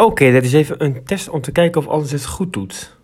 Oké, dat is even een test om te kijken of alles het goed doet.